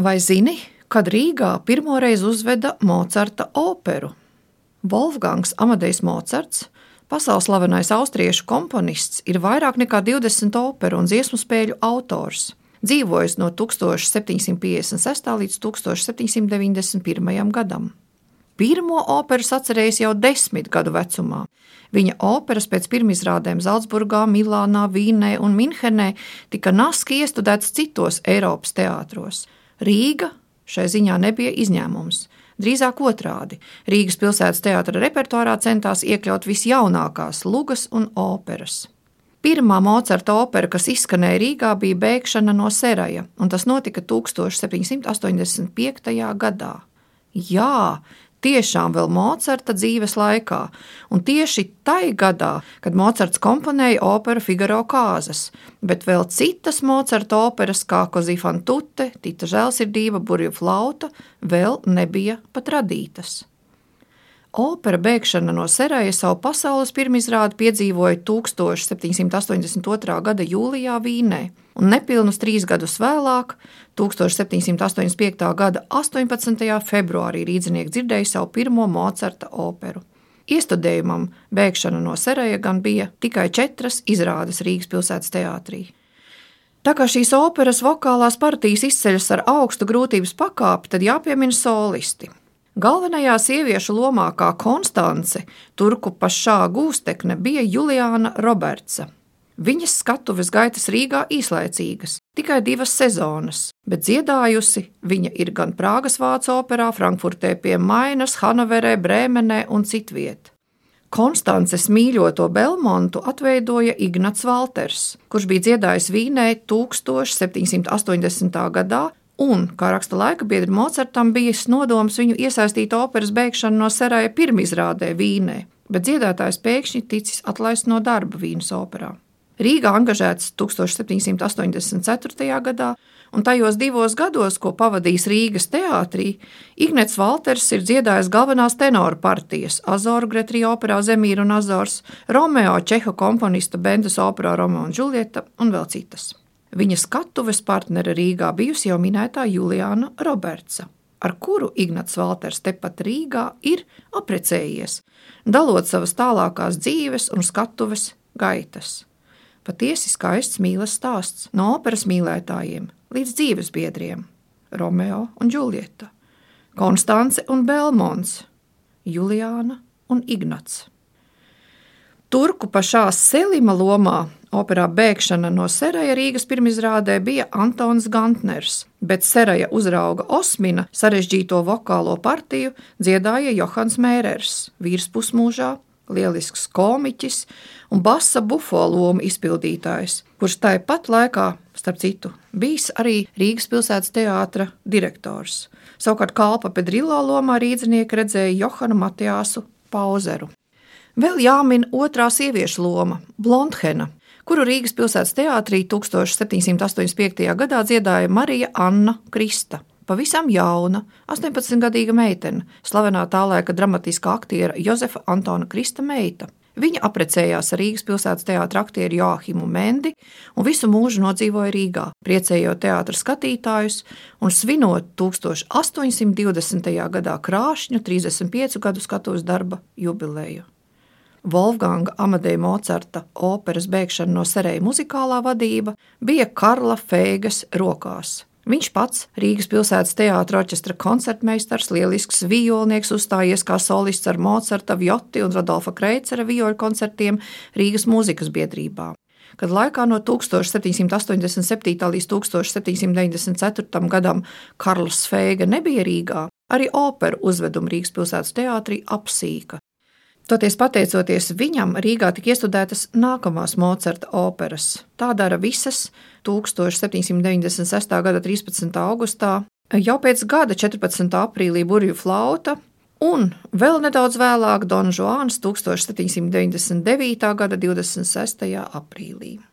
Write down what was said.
Vai zini, kad Rīgā pirmoreiz uzveda Mocarta operu? Wolfgangs Amadejs Mocarts, pasaules slavenais austriešu komponists, ir vairāk nekā 20 operu un dziesmu spēļu autors. Dzīvojis no 1756. līdz 1791. gadam. Pirmo operu atcerējis jau desmit gadu vecumā. Viņa operas pēc pirmizrādēm Zeltsburgā, Milānā, Vīnē un Minhenē tika naski iestudētas citos Eiropas teātros. Rīga šai ziņā nebija izņēmums. Drīzāk otrādi - Rīgas pilsētas teātra repertuārā centās iekļaut visjaunākās lugas un operas. Pirmā Mocarta opera, kas izskanēja Rīgā, bija Bēgšana no Seraja, un tas notika 1785. gadā. Jā, tiešām vēl Mocarta dzīves laikā, un tieši tai gadā, kad Mocarts komponēja operu Figaro kāzas, bet vēl citas Mocarta operas, kā Kozifan Tute, Tita žēlsirdība, Burju flauta, vēl nebija pat radītas. Opera bēgšana no Seraja savu pasaules pirmizrādi piedzīvoja 1782. gada jūlijā Vīnē, un nepilnus trīs gadus vēlāk, 1785. gada 18. februārī rīznieki dzirdēja savu pirmo Mocarta operu. Iestudējumam bēgšana no Seraja gan bija tikai četras izrādes Rīgas pilsētas teātrī. Tā kā šīs operas vokālās partijas izceļas ar augstu grūtības pakāpi, tad jāpiemina solisti. Galvenajā sieviešu lomā kā Konstance, turku pašā gūstekne, bija Juliāna Robertsa. Viņas skatuves gaitas Rīgā īslaicīgas, tikai divas sezonas, bet dziedājusi viņa ir gan Prāgas vācu operā, Frankfurtē pie Mainas, Hanoverē, Brēmenē un citviet. Konstances mīļoto Belmontu atveidoja Ignats Valters, kurš bija dziedājis Vīnē 1780. gadā Un, kā raksta laika biedri, Mocartam bija nodoms viņu iesaistīt operas beigšanu no Seraja pirmizrādē Vīnē, bet dziedātājs pēkšņi ticis atlaists no darba Vīnas operā. Rīgā angažēts 1784. gadā, un tajos divos gados, ko pavadījis Rīgas teātrī, Ignats Valters ir dziedājis galvenās tenora partijas Azoru Gretri operā Zemīra un Azors, Romeo Čeha komponista Bendas operā Romeo un Džulieta un vēl citas. Viņa skatuves partnere Rīgā bijusi jau minētā Juliāna Robertsa, ar kuru Ignats Valters tepat Rīgā ir aprecējies, dalot savas tālākās dzīves un skatuves gaitas. Patiesi skaists mīlestības stāsts no operas mīlētājiem līdz dzīves biedriem - Romeo un Džulieta, Konstance un Belmons, Juliāna un Ignats. Turku pašā Selima lomā operā Bēgšana no Seraja Rīgas pirmizrādē bija Antons Gantners, bet Seraja uzrauga Osmina sarežģīto vokālo partiju dziedāja Johans Mērers, vīrs pusmūžā, lielisks komiķis un basa bufo lomu izpildītājs, kurš tāpat laikā, starp citu, bijis arī Rīgas pilsētas teātra direktors. Savukārt Kalpa Pedrillo lomā rīznieki redzēja Johanu Matjāsu Pauzeru. Vēl jāmin otrā sieviešu loma - Blondhena, kuru Rīgas pilsētas teātrī 1785. gadā dziedāja Marija Anna Krista. Pavisam jauna, 18-gadīga meitene, slavenā tā laika dramatiskā aktiera Jozefa Antona Krista meita. Viņa apprecējās ar Rīgas pilsētas teātra aktieru Joachimu Mendi un visu mūžu nodzīvoja Rīgā, priecējot teātras skatītājus un svinot 1820. gadā krāšņu 35 gadu skatuves darba jubileju. Wolfganga Amadeja Mocarta operas bēgšana no Sereja muzikālā vadība bija Karla Fēgas rokās. Viņš pats, Rīgas pilsētas teātris, orķestra koncertmeistars, lielisks violnieks, uzstājies kā solists ar Mocarta, Vjoti un Rodolfa Kreicera vioļu koncertiem Rīgas mūzikas biedrībā. Kad laikā no 1787. līdz 1794. gadam Karls Fēga nebija Rīgā, arī operu uzvedumu Rīgas pilsētas teātrī apsīka. Toties pateicoties viņam, Rīgā tika iestudētas nākamās Mocarta operas. Tā dara visas 1796. gada 13. augustā, jau pēc gada 14. aprīlī burbuļu flauta, un vēl nedaudz vēlāk Don Juans 1799. gada 26. aprīlī.